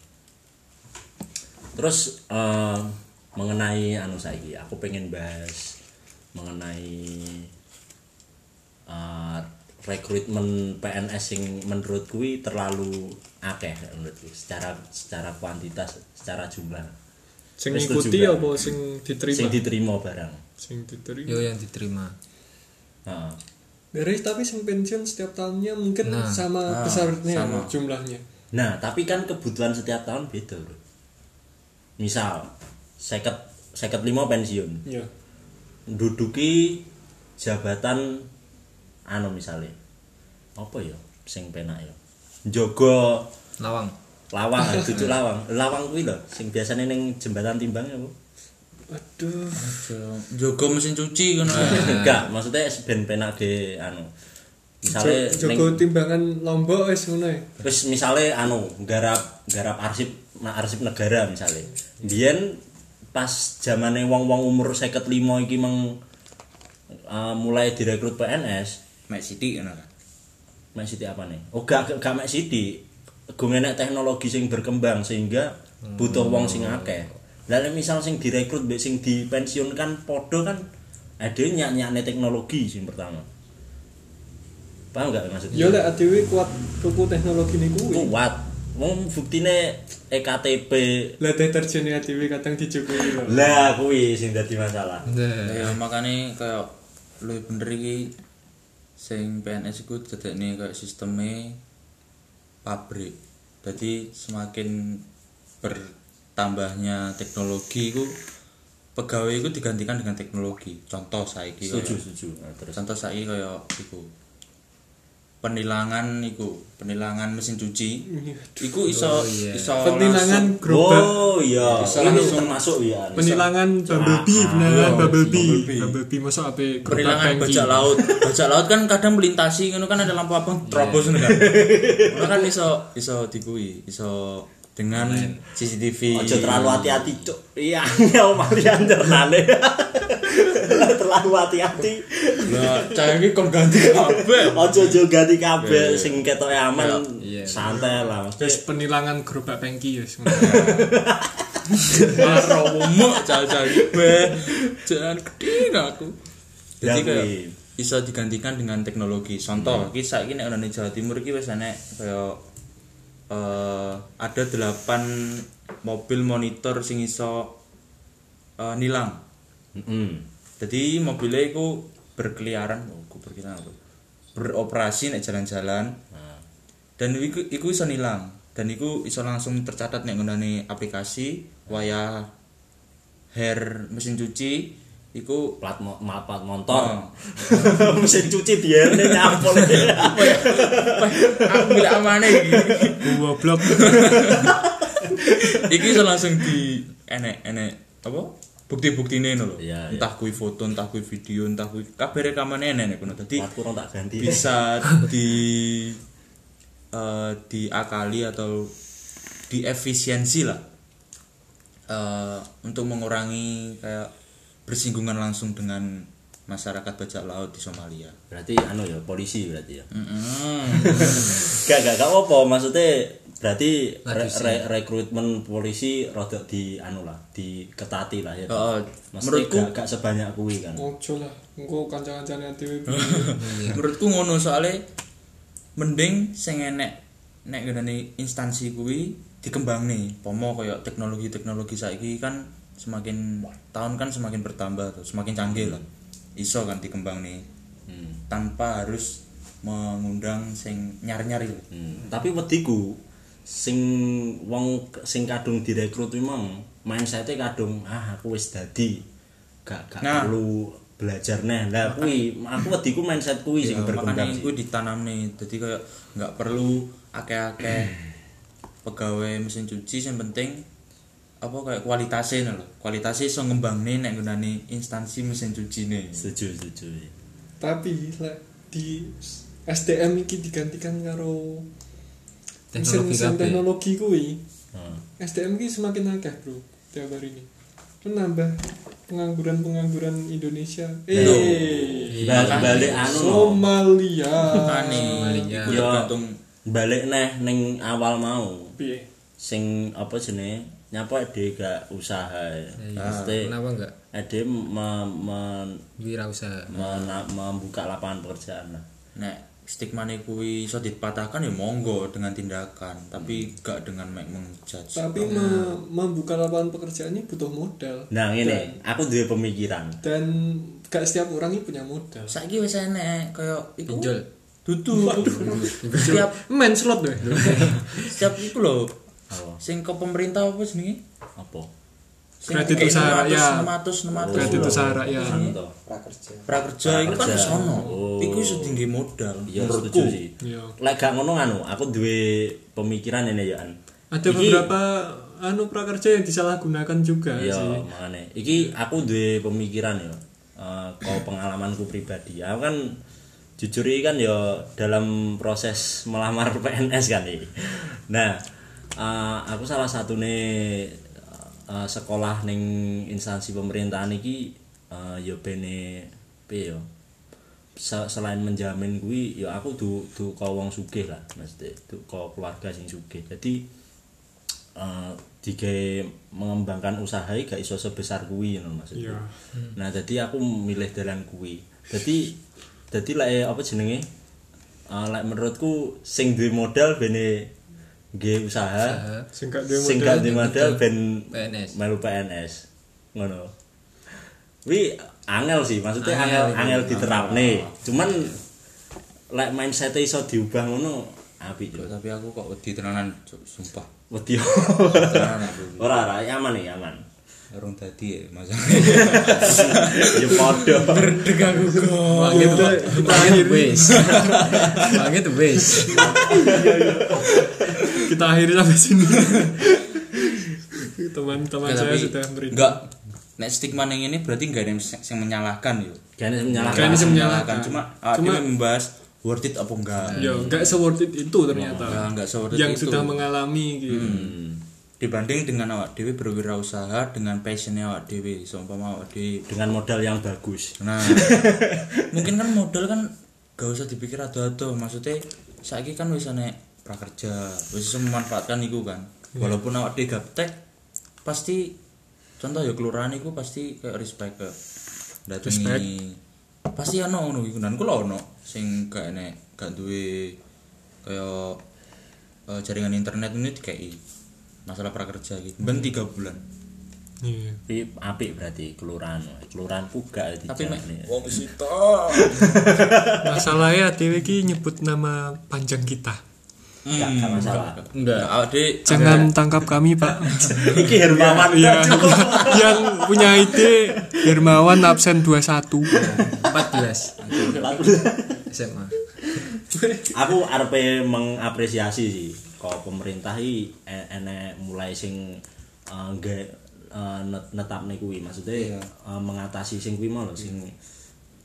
Terus eh, mengenai anu saiki aku pengen bahas mengenai uh, rekrutmen PNS sing menurut kui terlalu akeh menurutku secara secara kuantitas secara jumlah Sing ngikuti apa sing diterima? sing diterima barang Sing diterima. Yo yang diterima. Heeh. Beres tapi sing pensiun setiap tahunnya mungkin sama besarnya sama. jumlahnya. nah tapi kan kebutuhan setiap tahun beda bro misal seket seket lima pensiun Ya. Duduki jabatan anu misalnya apa ya sing penak ya jogo Lawang. lawang cucu lawang lawang kuwi lho sing biasane ning jembatan timbang ya Bu. Aduh. Jogo mesin cuci kan enggak maksudnya ben penak ge anu misale Jogo timbangan lombok wis ngono wis misale anu garap garap arsip arsip negara misale biyen pas zamane wong-wong umur 55 iki meng uh, mulai direkrut PNS Mek Siti kan Mek Siti apa nih? Oh gak gak, Mek Siti. Gue enek teknologi sing berkembang sehingga butuh wong sing akeh. Lah nek misal sing direkrut mbek sing dipensiunkan podo kan ada nyak-nyakne teknologi sing pertama. Paham gak maksudnya? Ya lek dhewe kuat tuku teknologi niku kuat. Wong buktine E EKTP Lah deterjen dhewe kadang dicukupi lho. lah kuwi sing dadi masalah. Ya makanya kayak lebih bener iki sing PNS iku dadekne kayak sistemnya pabrik jadi semakin bertambahnya teknologi iku pegawai iku digantikan dengan teknologi contoh saiki Setuju, setuju. Nah, terus contoh saiki kayak iku penilangan iku penilangan mesin cuci iku iso iya. iso Penilangan gerobak, Oh iya, ini langsung- termasuk ya. penilangan bumblebee, Ah, penilangan iya, bumblebee. bumblebee. Bumblebee masuk gerobak penilangan bajak laut bajak laut kan kadang melintasi ngono kan ada lampu abang terobos ngono kan Ngono kan iso iso dikui iso dengan CCTV Ojo terlalu hati-hati, Cuk. Iya, nyawa malian terlalu. terlalu hati-hati. Nah, cah iki kok ganti kabel? Ojo ojo ganti kabel, sing ketoke aman, santai lah. Terus penilangan grup pengki ya. Marah umum, cah cah iki jangan kedin aku. Jadi kayak bisa digantikan dengan teknologi. Contoh, hmm. kisah ini orang di Jawa Timur ini biasanya kayak Uh, eh, ada delapan mobil monitor sing iso uh, nilang mm -hmm. Jadi mobilnya itu berkeliaran oh, aku berkeliaran apa? beroperasi nek jalan-jalan Nah, dan iku iku iso nilang dan iku iso langsung tercatat nek ngunani aplikasi waya hair mesin cuci iku plat mo ma- plat motor. Oh. Mesin cuci biarne nyampol. Aku milik amane iki Goblok. iki iso langsung di enek enek apa bukti-bukti ini Iya, iya. entah kui foto entah kui video entah kui kabeh rekaman enek nek kono dadi tak ganti. bisa di eh, diakali atau diefisiensi lah eh, untuk mengurangi kayak bersinggungan langsung dengan masyarakat bajak laut di Somalia. Berarti anu ya, polisi berarti ya. Mm-mm. Gak gak gak apa maksudnya berarti re- re- rekrutmen polisi rada di anu lah, diketati lah ya. Oh, Maksudnya menurutku gak, gak sebanyak kuwi kan. Ojo lah. Engko kanca-kancane dhewe. menurutku ngono soalnya mending sing enek nek ngene instansi kuwi dikembangne pomo kaya teknologi-teknologi saiki kan semakin tahun kan semakin bertambah tuh semakin canggih lah iso kan dikembangne Hmm. tanpa harus mengundang sing nyari-nyari lho. Hmm. Tapi wediku sing wong sing kadung direkrut memang mindsetnya kadung ah aku wis dadi gak gak Nah. perlu belajar neh lah kuwi aku wediku mindset kuwi sing berkembang sih. kuwi ditanam nih jadi kayak nggak perlu akeh-akeh pegawai mesin cuci yang penting apa kayak kualitasnya lho kualitasnya iso ngembangne nek gunane instansi mesin cuci nih setuju setuju Tapi lek di SDM iki digantikan karo Teknologi mesin-mesin kabeh. teknologi kuwi. Hmm. SDM ki semakin akeh, Bro, tiap hari ini. Menambah pengangguran-pengangguran Indonesia. Eh, Bal- balik anu. Somalia. Somalia. Ya. tergantung balik neh ning awal mau Piye? sing apa jenenge nyapa ade gak usaha ya. Mesti Kenapa enggak? ade me- me- Wirausaha. mena- membuka lapangan pekerjaan lah. nek stigma kuwi iso dipatahkan ya monggo dengan tindakan tapi gak dengan mek mengjudge Tapi me- membuka lapangan pekerjaan ini butuh modal. Nah ini aku duwe pemikiran. Dan gak setiap orang ini punya modal. saiki wis enek kaya iku Pinjol. dudu setiap Main slot deh. setiap iku lho Apa? sing ke pemerintah apa jenenge Apa? Kredit usaha 600, rakyat. 600 600 Kredit usaha rakyat. Toh. prakerja iku kan Prakerja. wis ono Oh. iku iso tinggi modal Iya menurutku setuju sih. Iya. Lek gak ngono anu, aku duwe pemikiran ini ya. An. Ada Iki- beberapa anu prakerja yang disalahgunakan juga Iya, sih. makane. Iki aku duwe pemikiran ya. Eh kau pengalamanku pribadi. Aku kan jujur kan ya dalam proses melamar PNS kan iki. Nah, eh, aku salah satu nih sekolah ning instansi pemerintahan iki eh, ya bene piye Se- selain menjamin kuwi ya aku du du kau wong sugih lah mesti du kau keluarga sing sugih jadi eh digawe mengembangkan usaha gak iso sebesar kuwi ngono maksudnya. Iya. Nah, jadi aku milih dalan kuwi. Jadi jadi lek apa jenenge? Eh lek menurutku sing duwe modal bene nggih usaha, Sing gak duwe sing modal, gak duwe modal ben PNS. melu PNS. Ngono. Wi angel sih, maksudnya Angel angel itu. angel diterapne. Cuman lek mindset iso diubah ngono apik yo. tapi aku kok wedi tenanan sumpah Wedi. Ora ora aman nih, aman. urung dadi ya masalah Ya padha. Deg aku kok. Wangi tuh, wangi tuh wis. Wangi tuh wis. Kita akhiri sampai sini. Teman-teman saya sudah beri. enggak nek stigma yang ini berarti enggak ada yang yang menyalahkan yo Kayaknya menyalahkan. Kayaknya sih menyalahkan. cuma ah, Cuma- dia membahas worth it apa enggak Ya, enggak se-worth it itu ternyata. enggak enggak seperti yang itu sudah mengalami gitu. Hmm. dibanding dengan awak dewi berwirausaha dengan passionnya awak dewi seumpama awak dewi Dengan modal yang bagus. nah mungkin kan modal kan gak usah dipikir ado-ado maksudnya saiki kan bisa nek prakerja. Wis memanfaatkan itu kan. Walaupun awak dewi gaptek pasti contoh ya kelurahan itu pasti kayak respect ke datangi pasti ono ngono iku. Dan kula ono sing gak enek gak duwe kaya eh, jaringan internet ini dikai masalah prakerja gitu ben 3 bulan. Iya. Tapi apik berarti kelurahan. Kelurahan puga di tapi mek ya. wong sito Masalahnya Dewi ki nyebut nama panjang kita. Enggak enggak masalah. enggak awak dewi Jangan tangkap kami, Pak. Iki Hermawan. Iya. yang punya ide Hermawan absen 21. 14 SMA. Aku arepe mengapresiasi sih kok pemerintah iki e- enek mulai sing eh, nggak eh, net- netapne kuwi maksudnya eh, mengatasi sing kuwi mau lho sing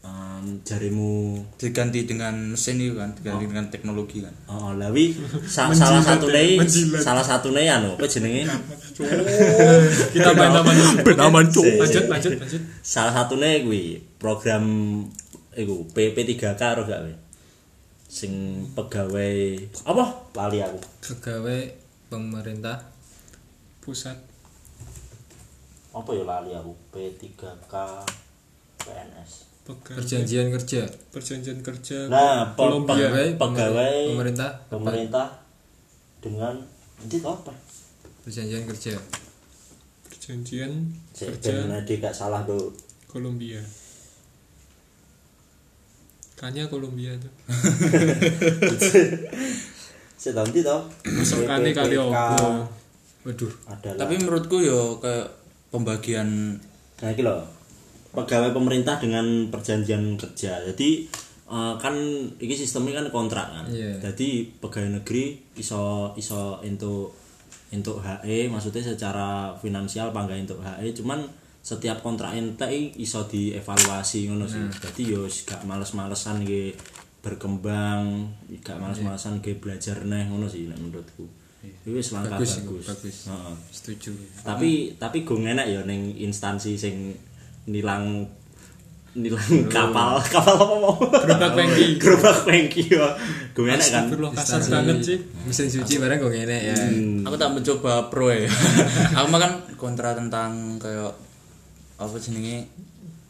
em, jarimu diganti dengan mesin itu kan diganti dengan teknologi kan Oh, lawi sa salah satu nih, salah satu nih anu, apa jenenge? Kita main nama Cuk. Si. Lanjut, lanjut, lanjut. Salah satu nih gue program iku PP3K ro gak we? Sing pegawai apa? Lali aku. Pegawai pemerintah Pusat Apa ya lali aku? P3K PNS. Pegawai perjanjian kerja. perjanjian kerja Nah, pe- Kolombia. pe- pegawai pemerintah pemerintah dengan itu apa? perjanjian kerja. perjanjian Cek kerja ben gak salah tuh. Kolombia Kanya Kolombia tuh Sedang itu toh. Masukane kali. Waduh. adalah tapi menurutku yo kayak pembagian Nah, iki lho. Pegawai pemerintah dengan perjanjian kerja. Jadi eh, kan iki sistemnya kan kontrak kan. Iya. Jadi pegawai negeri iso iso untuk untuk HE maksudnya secara finansial pangga untuk HE cuman setiap kontrak ente iso dievaluasi ngono sih. Jadi yo gak males-malesan iki berkembang, gak males-malesan ge belajar neh ngono sih nek menurutku. Itu wis langkah Bagus, bagus. bagus. Heeh Setuju. tapi tapi gue enak ya neng instansi sing nilang nilang kapal. Kapal apa mau? Gerobak pengki. gerobak pengki ya gue enak kan? kasar banget sih Mesin cuci barang kok ngene ya. aku tak mencoba pro ya. Aku mah kan kontra tentang kayak apa jenenge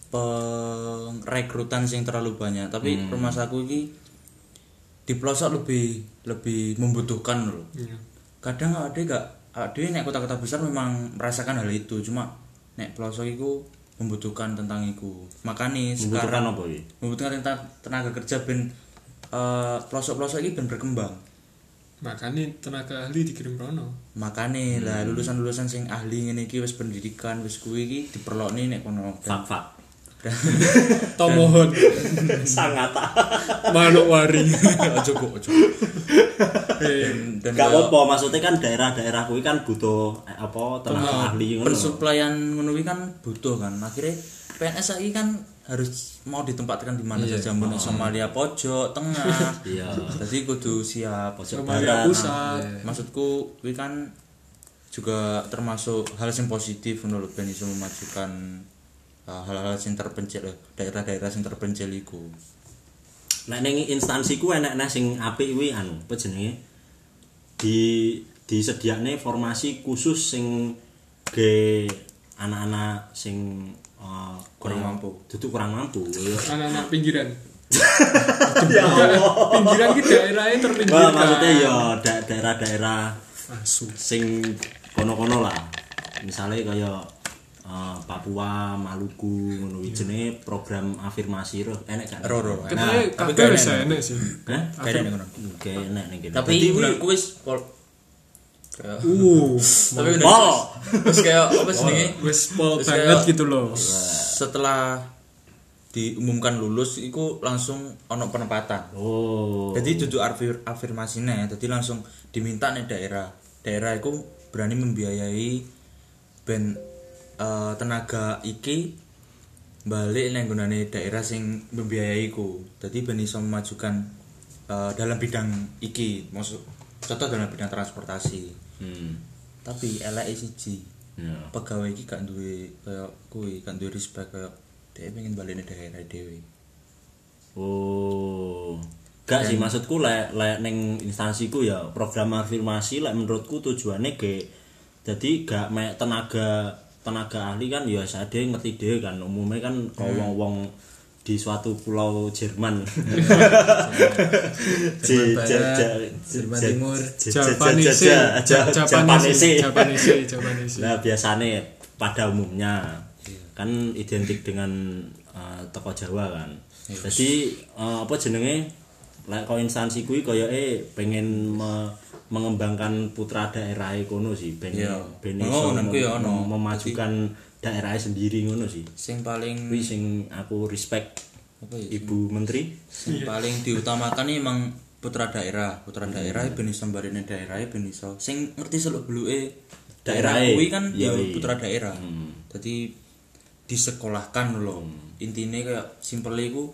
pengrekrutan sing terlalu banyak. Tapi rumah saku ini di pelosok lebih lebih membutuhkan loh Iya. kadang ada gak ada nek kota-kota besar memang merasakan hal itu. Cuma nek pelosok itu membutuhkan tentang itu makanya sekarang apa ya membutuhkan tentang tenaga kerja ben eh, pelosok-pelosok ini ben berkembang. Makanya tenaga ahli dikirim rono makane lah lulusan-lulusan sing ahli ngene iki wis pendidikan wis kuwi iki diperlokne nek kono. Fak fak Tomohon sangat Manokwari aja kok aja. Gak apa maksudnya kan daerah-daerah kuwi kan butuh eh, apa tenaga ahli ngono. Pensuplaian ngono kuwi kan butuh kan. Akhirnya PNS lagi kan harus mau ditempatkan di mana saja mau Somalia pojok tengah. Iya. jadi kudu siap pojok Somalia barat pusat. Maksudku kuwi kan juga termasuk hal yang positif menurut ben iso memajukan hal-hal yang terpencil daerah-daerah yang terpencil iku. Nek ning instansiku enek neh sing apik kuwi anu apa jenenge? Di disediakne formasi khusus sing ge anak-anak sing eh, Kurang mampu. dudu kurang mampu. Anak-anak pinggiran. Ya Allah. Pinggiran ki daerahnya Wah, terpinggirkan maksudnya ya da- daerah-daerah sing kono-kono lah. Misalnya kayak eh, Papua, Maluku, ngono jenenge program afirmasi roh enek kan? Ro ro. katanya tapi wis enak. enak sih Hah? Kayak enak ngono. Kayak enek ning kene. Tapi menurutku wis pol uh tapi Pol. menurutku wis kayak apa sih wis pol banget gitu loh Setelah diumumkan lulus iku langsung ono penempatan. Oh. Jadi duduk afir afirmasine, jadi langsung diminta nih daerah. Daerah itu berani membiayai ben eh, tenaga iki balik nang gunane daerah sing membiayai iku. Jadi ben iso memajukan eh, dalam bidang iki, maksud contoh dalam bidang transportasi. Hmm. Tapi eleke siji, Ya. pegawai iki gak duwe kayak kuwi, gak duwe respect kayak dia pengen balik nih daerah dhewe. Oh. Gak sih maksudku lek lek ning instansiku ya program afirmasi lek menurutku tujuannya ge jadi gak tenaga tenaga ahli kan ya sade ngerti dhewe kan umumnya kan kalau wong-wong di suatu pulau Jerman. Jerman Jerman Timur, Japanese Japanese Japanese. Japanese Japanese Nah, biasanya pada umumnya kan identik dengan uh, toko Jawa kan. Jadi uh, apa jenenge lek kok instansi kuwi koyoke pengen me- mengembangkan putra daerah kono sih, ben ben iso mem- memajukan daerah sendiri ngono sih. Sing paling Kuwi sing aku respect apa ya? Ibu Menteri. Sing paling diutamakan emang putra daerah, putra daerah ben iso mbarene daerah ben iso. Sing ngerti seluk daerah Daerahe. kuwi kan ya putra daerah. Hmm. Jadi disekolahkan loh. Intine kayak simple iku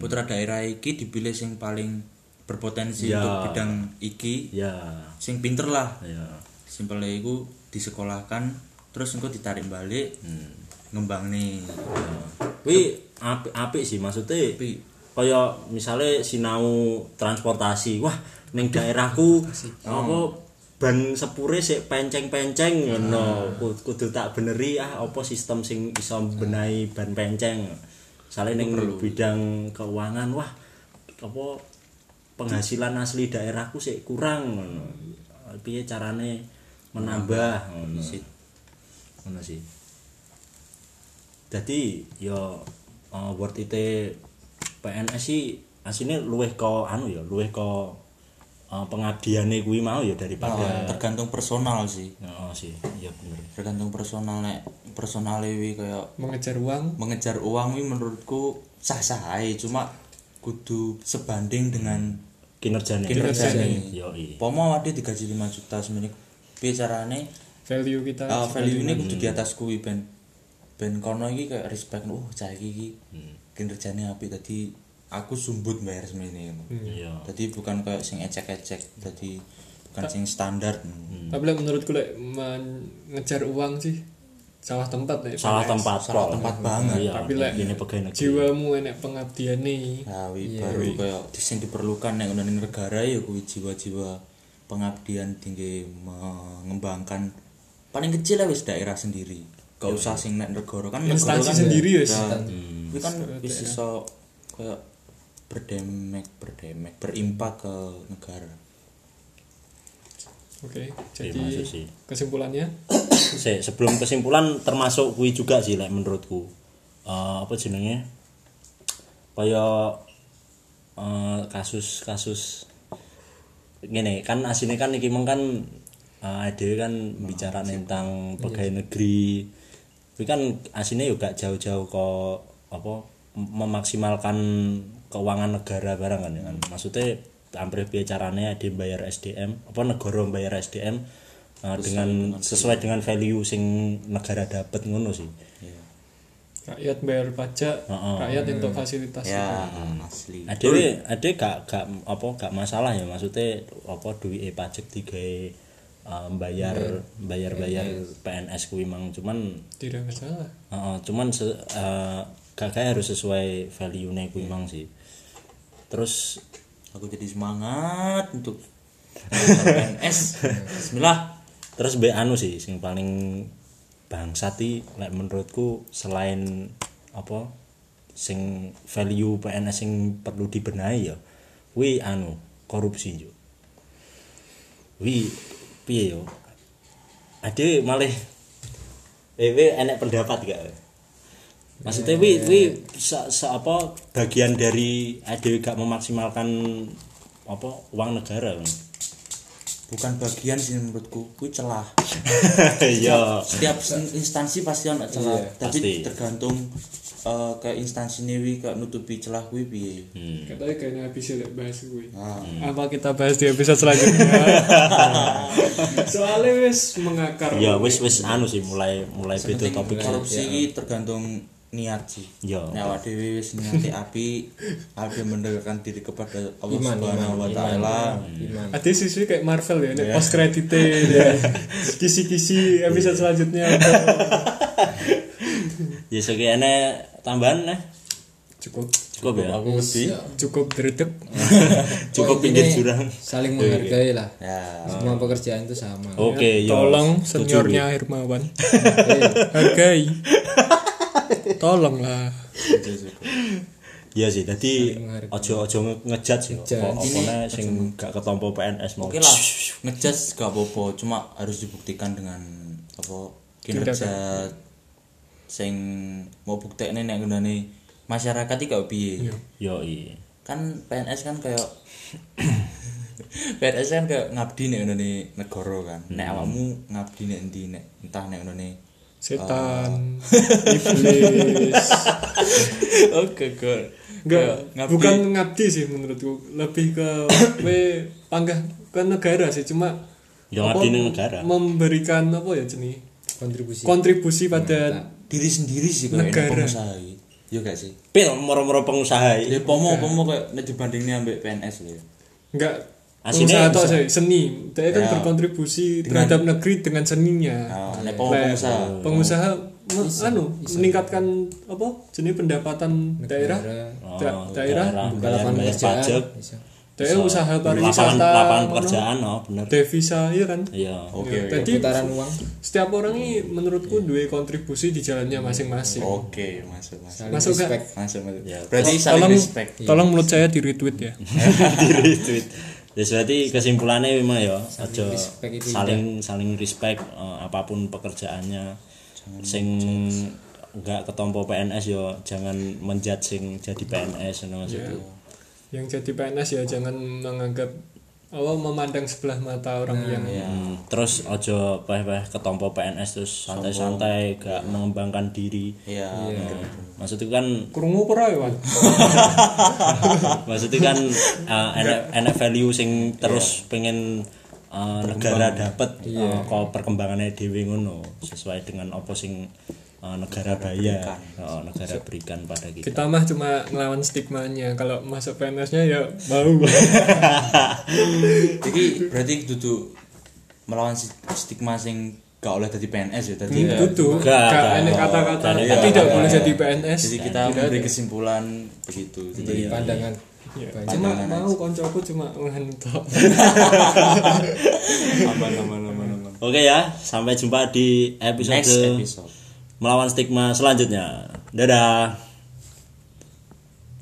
putra daerah iki dipilih sing paling berpotensi Ya. untuk bidang iki, Ya. sing pinter lah. Ya. Simple iku disekolahkan terus engko ditarik balik Hmm. ngembang nih. Kuwi apik-apik sih maksudnya Tapi kaya misalnya sinau transportasi wah ning daerahku apa ban sepure sik penceng-penceng ngono Ku- kudu tak beneri ah apa sistem sing iso benahi ban penceng misalnya ning bidang keuangan wah apa penghasilan asli daerahku sik kurang ngono. Piye carane menambah ngono ngono sih. Jadi yo uh, worth it PNS sih aslinya luweh ke anu ya luweh ke uh, pengabdiane kuwi mau ya daripada tergantung personal sih. oh sih. Iya bener. Tergantung personal nek personal wi kayak mengejar uang. Mengejar uang wi menurutku sah sah aja cuma kudu sebanding dengan kinerjane. Kinerjane. yo pomo awake digaji 5 juta semenit piye carane? Value kita ah, value ini kudu di atas kuwi ben ben kono iki kayak respect oh cah iki iki kinerjane apik. Tadi aku sumbut bayar semene. Ngono iya. Jadi bukan kayak sing ecek-ecek, jadi bukan sing standar. tapi lek menurutku lek mengejar uang sih salah tempat lek salah tempat Salah tempat banget. iya Tapi lek ini pegawai negeri. jiwamu enek pengabdian nih Nah, baru kayak di sing diperlukan nek ngono ning negara ya kuwi jiwa-jiwa pengabdian tinggi mengembangkan paling kecil lah wis daerah sendiri. Gak usah sing nek negara kan negara Instansi kan sendiri ya. ya, sih. kuwi kan wis iso kayak berdemek berdemek berimpak ke negara. Oke Iya, jadi masuk sih. kesimpulannya? Se- sebelum kesimpulan termasuk kuwi juga sih lek menurutku. Eh, apa jenenge kaya eh, kasus-kasus ngene kan asine kan iki meng kan uh, dhewe kan bicara tentang pegawai negeri. Tapi kan asine juga jauh-jauh kok apa mem- memaksimalkan keuangan negara barang kan ya kan. Maksudnya hampir piye carane ade bayar SDM apa negara bayar SDM uh, dengan sesuai dengan value sing negara dapat ngono sih. Rakyat bayar pajak Heeh. rakyat untuk fasilitas. Ya, asli. Ade ade gak gak apa gak masalah ya maksudnya apa duit pajak digawe um, bayar bayar bayar PNS kuwi mang cuman tidak masalah. Heeh, cuman se, eh, gak kayak harus sesuai value nya kuwi mang sih. Terus Aku jadi semangat untuk PNS Bismillah. Terus be anu sih sing paling bangsat lek menurutku selain apa sing value PNS sing perlu dibenahi ya wi anu korupsi yo wi piye yo? Ade malah eh wi enek pendapat gak maksudnya wi wi sa, sa- apa bagian dari ade gak memaksimalkan apa uang negara kan bukan bagian sih menurutku kuwi celah iya setiap instansi pasti ono celah tapi pasti. tergantung eh, kayak instansi wi kayak nutupi celah kuwi piye Katanya kayaknya habis ya bahas gue. Ah. Apa kita bahas di episode selanjutnya? Soalnya wis mengakar. ya wis wis anu sih mulai mulai beda topik korupsi iki tergantung niat sih Ya. Nek awak dhewe wis niati api api mendekatkan diri kepada Allah Iman, Subhanahu wa taala. Ada siswi kayak Marvel ya, nek post creditnya ya. kisi-kisi episode selanjutnya. Ya sekene tambahan nah cukup. Cukup ya? Aku wedi cukup dredeg. Cukup pinggir jurang. saling menghargai lah. Ya. Semua pekerjaan itu sama. Oke ya tolong seniornya Hermawan. Hargai tolong lah. Iya sih tadi menghargai. ojo ojo nge- ngejat sih apa sing gak ketompo PNS mau oke lah ngejudge gak apa-apa cuma harus dibuktikan dengan apa kinerja. sing mau buktekne nek gunane masyarakat iki gak piye. Yo iya kan PNS kan kayak PNS kan kayak ngabdi nek ngene negara kan. Nek awakmu ngabdi nek endi nek entah nek ngene setan iblis oke good enggak ngabdi. bukan ngabdi sih menurutku lebih ke we panggah ke negara sih cuma Ya, apa, negara. memberikan apa ya jenis kontribusi kontribusi pada diri sendiri sih kayak Negara. pengusaha. Iya gak sih? pil moro-moro pengusaha Ya iki. pomo pomo kayak nek dibandingnya ambek PNS lho. enggak Aslinya pengusaha atau bisa. sih seni dia kan Ya. berkontribusi terhadap negeri dengan seninya Nah, pomo Nah, pengusaha. pengusaha me- anu meningkatkan apa jenis pendapatan daerah Oh, Da- daerah buka bayar- lapangan pajak bisa. daerah usaha pariwisata lapangan pekerjaan oh bener devisa iya kan iya Oke. Ya, oke. Jadi putaran uang setiap orang ini menurutku dua kontribusi di jalannya masing-masing. Oke, masuk masuk. Masuk gak? respect Masuk masuk. Ya, Berarti saling tolong, respect. tolong menurut saya di retweet ya. di retweet ya berarti kesimpulannya memang ya aja saling saling respect eh, apa pun pekerjaannya. Sing nggak ketompo PNS yo jangan menjat sing jadi PNS ngono maksudku. Yang jadi PNS ya jangan menganggap awal memandang sebelah mata orang yang Hmm, terus ojo peh-peh ketompo PNS terus santai-santai gak mengembangkan diri. Iya. Eh, maksudku kan kurungu pura ya maksudnya kan uh, enek enek value sing terus pengen uh, negara dapat uh, kok perkembangannya dewi ngono sesuai dengan apa sing uh, negara bayar uh, negara berikan pada kita Kita mah cuma ngelawan stigmanya. Kalau masuk PNS-nya ya mau. Jadi berarti duduk melawan stigma sing gak oleh jadi PNS ya tadi. Hmm, Tutup. Gak, enak kata-kata. Gak, Tidak gak, gak, boleh jadi PNS. Jadi kita Tidak memberi ada. kesimpulan begitu. Jadi pandangan Ya. Cuma mau koncoku cuma ngantuk. aman aman aman aman. oke ya sampai jumpa di episode, Next episode. Melawan stigma selanjutnya. Dadah